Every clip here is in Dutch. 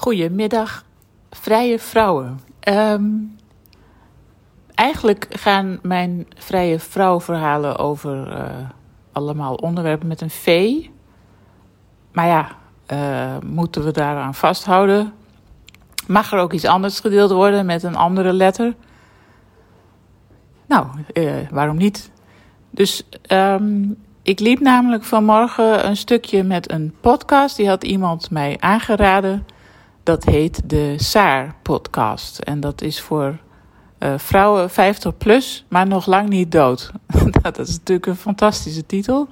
Goedemiddag, vrije vrouwen. Ehm, eigenlijk gaan mijn vrije vrouwverhalen over uh, allemaal onderwerpen met een V. Maar ja, uh, moeten we daaraan vasthouden? Mag er ook iets anders gedeeld worden met een andere letter? Nou, uh, waarom niet? Dus um, ik liep namelijk vanmorgen een stukje met een podcast. Die had iemand mij aangeraden. Dat heet de Saar podcast. En dat is voor uh, vrouwen 50 plus, maar nog lang niet dood. dat is natuurlijk een fantastische titel.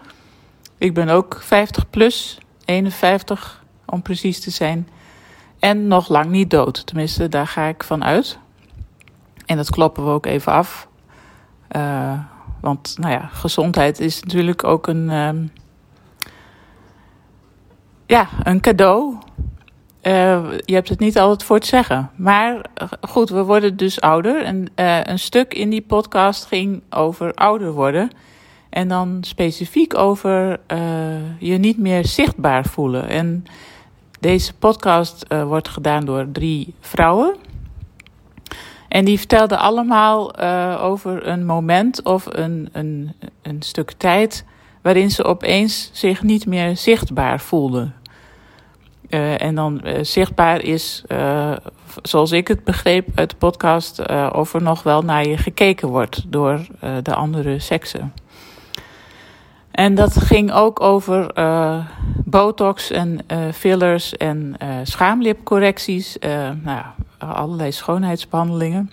Ik ben ook 50 plus, 51 om precies te zijn. En nog lang niet dood. Tenminste, daar ga ik van uit. En dat kloppen we ook even af. Uh, want nou ja, gezondheid is natuurlijk ook een, um, ja, een cadeau. Uh, je hebt het niet altijd voor het zeggen. Maar eh, goed, we worden dus ouder. En uh, een stuk in die podcast ging over ouder worden. En dan specifiek over je niet meer zichtbaar voelen. En deze podcast wordt gedaan door drie vrouwen. En die vertelden allemaal over een moment of een, een, een stuk tijd waarin ze opeens zich niet meer zichtbaar voelden. Uh, en dan uh, zichtbaar is, zoals ik het begreep uit de podcast, of er nog wel naar je gekeken wordt door de andere seksen. En dat ging ook over botox en fillers en schaamlipcorrecties. nou allerlei schoonheidsbehandelingen.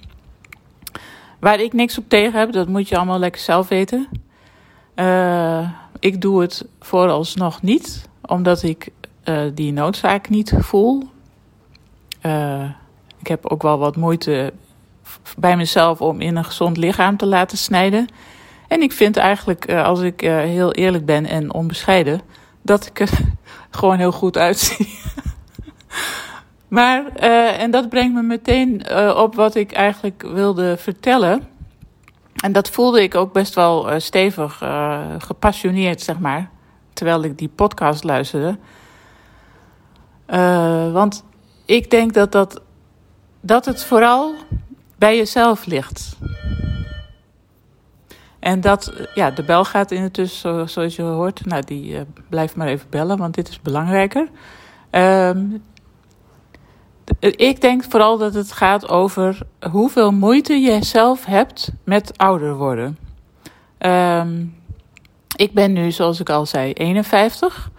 Waar ik niks op tegen heb, dat moet je allemaal lekker zelf weten. Ik doe het vooralsnog niet, omdat ik uh, die noodzaak niet voel. Uh, ik heb ook wel wat moeite bij mezelf om in een gezond lichaam te laten snijden. En ik vind eigenlijk, als ik heel eerlijk ben en onbescheiden, dat ik er gewoon heel goed uitzie. Maar, en dat brengt me meteen op wat ik eigenlijk wilde vertellen. En dat voelde ik ook best wel stevig, gepassioneerd, zeg maar. Terwijl ik die podcast luisterde. Want ik denk dat, dat, dat het vooral bij jezelf ligt. En dat, ja, de bel gaat in het tussen, zoals je hoort. Nou, die blijft maar even bellen, want dit is belangrijker. Ehm, ik denk vooral dat het gaat over hoeveel moeite je zelf hebt met ouder worden. Um, ik ben nu, zoals ik al zei, 51.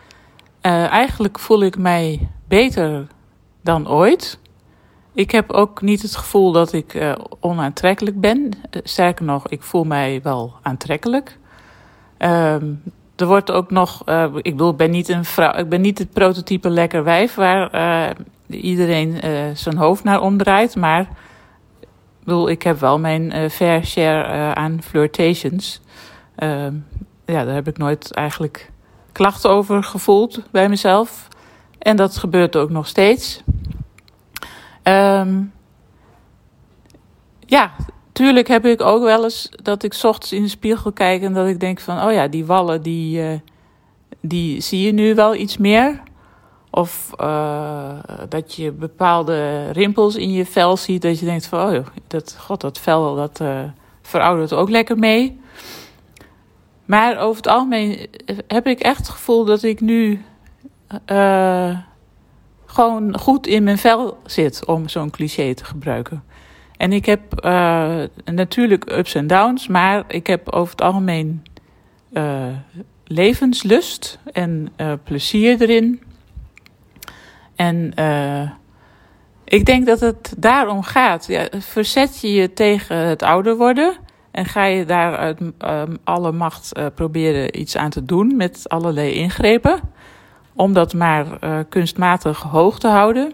Uh, eigenlijk voel ik mij beter dan ooit. Ik heb ook niet het gevoel dat ik uh, onaantrekkelijk ben. Sterker nog, ik voel mij wel aantrekkelijk. Um, er wordt ook nog, uh, ik bedoel, ik ben niet een vrouw, ik ben niet het prototype lekker wijf waar iedereen zijn hoofd naar omdraait. Maar ik bedoel, ik heb wel mijn fair share aan flirtations. Ehm, ja, daar heb ik nooit eigenlijk klachten over gevoeld bij mezelf. En dat gebeurt ook nog steeds. Um, ja, tuurlijk heb ik ook wel eens dat ik ochtends in de spiegel kijk en dat ik denk van, oh ja, die wallen, die, die zie je nu wel iets meer. Of uh, dat je bepaalde rimpels in je vel ziet. Dat je denkt van, oh, dat, god, dat vel dat, uh, veroudert ook lekker mee. Maar over het algemeen heb ik echt het gevoel dat ik nu uh, gewoon goed in mijn vel zit, om zo'n cliché te gebruiken. En ik heb natuurlijk ups en downs, maar ik heb over het algemeen levenslust en plezier erin. En ik denk dat het daarom gaat. Verzet je je tegen het ouder worden en ga je daar uit um, alle macht proberen iets aan te doen met allerlei ingrepen. Om dat maar uh, kunstmatig hoog te houden.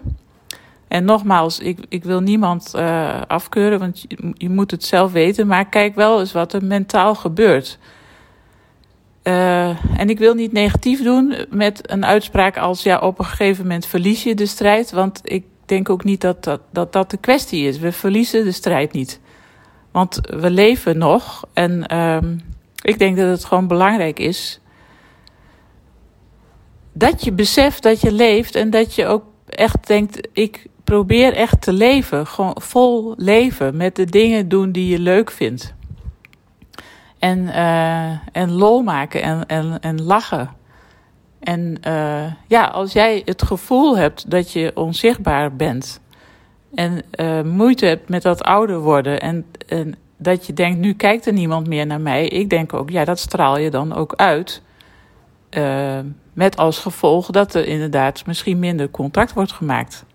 En nogmaals, ik, ik wil niemand uh, afkeuren, want je, je, moet het zelf weten. Maar kijk wel eens wat er mentaal gebeurt. Uh, en ik wil niet negatief doen met een uitspraak als ja, op een gegeven moment verlies je de strijd. Want ik denk ook niet dat dat, dat, dat de kwestie is. We verliezen de strijd niet. Want we leven nog. En um, ik denk dat het gewoon belangrijk is dat je beseft dat je leeft en dat je ook echt denkt, ik probeer echt te leven, gewoon vol leven, met de dingen doen die je leuk vindt. En, uh, en lol maken en, en, en lachen. En uh, ja, als jij het gevoel hebt dat je onzichtbaar bent en uh, moeite hebt met dat ouder worden en, en dat je denkt, nu kijkt er niemand meer naar mij. Ik denk ook, ja, dat straal je dan ook uit. Uh, met als gevolg dat er inderdaad misschien minder contact wordt gemaakt.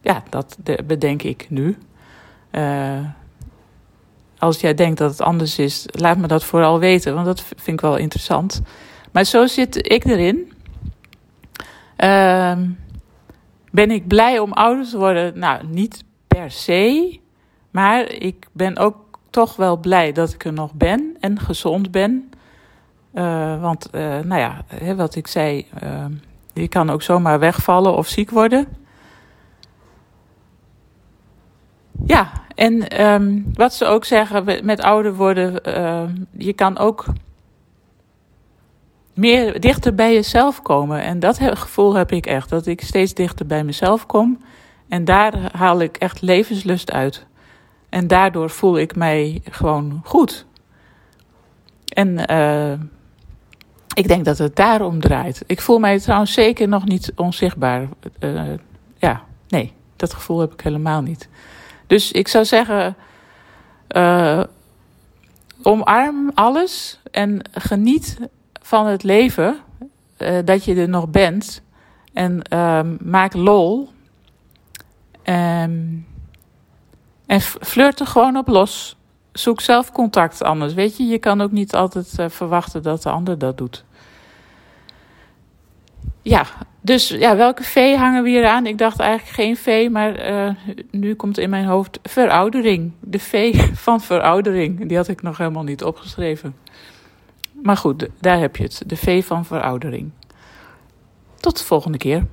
Ja, dat bedenk ik nu. Uh, als jij denkt dat het anders is, laat me dat vooral weten, want dat vind ik wel interessant. Maar zo zit ik erin. Uh, ben ik blij om ouder te worden? Nou, niet per se. Maar ik ben ook toch wel blij dat ik er nog ben en gezond ben. Uh, want, uh, nou ja, wat ik zei, uh, je kan ook zomaar wegvallen of ziek worden. Ja, en um, wat ze ook zeggen met ouder worden, je kan ook meer dichter bij jezelf komen. En dat gevoel heb ik echt, dat ik steeds dichter bij mezelf kom. En daar haal ik echt levenslust uit. En daardoor voel ik mij gewoon goed. En uh, ik denk dat het daarom draait. Ik voel mij trouwens zeker nog niet onzichtbaar. Uh, ja, nee, dat gevoel heb ik helemaal niet. Dus ik zou zeggen, uh, omarm alles en geniet van het leven. Uh, dat je er nog bent. En maak lol. Um, en flirt er gewoon op los. Zoek zelf contact anders. Weet je, je kan ook niet altijd uh, verwachten dat de ander dat doet. Ja, dus ja, welke V hangen we hier aan? Ik dacht eigenlijk geen V, maar uh, nu komt in mijn hoofd veroudering. De V van veroudering. Die had ik nog helemaal niet opgeschreven. Maar goed, daar heb je het. De V van veroudering. Tot de volgende keer.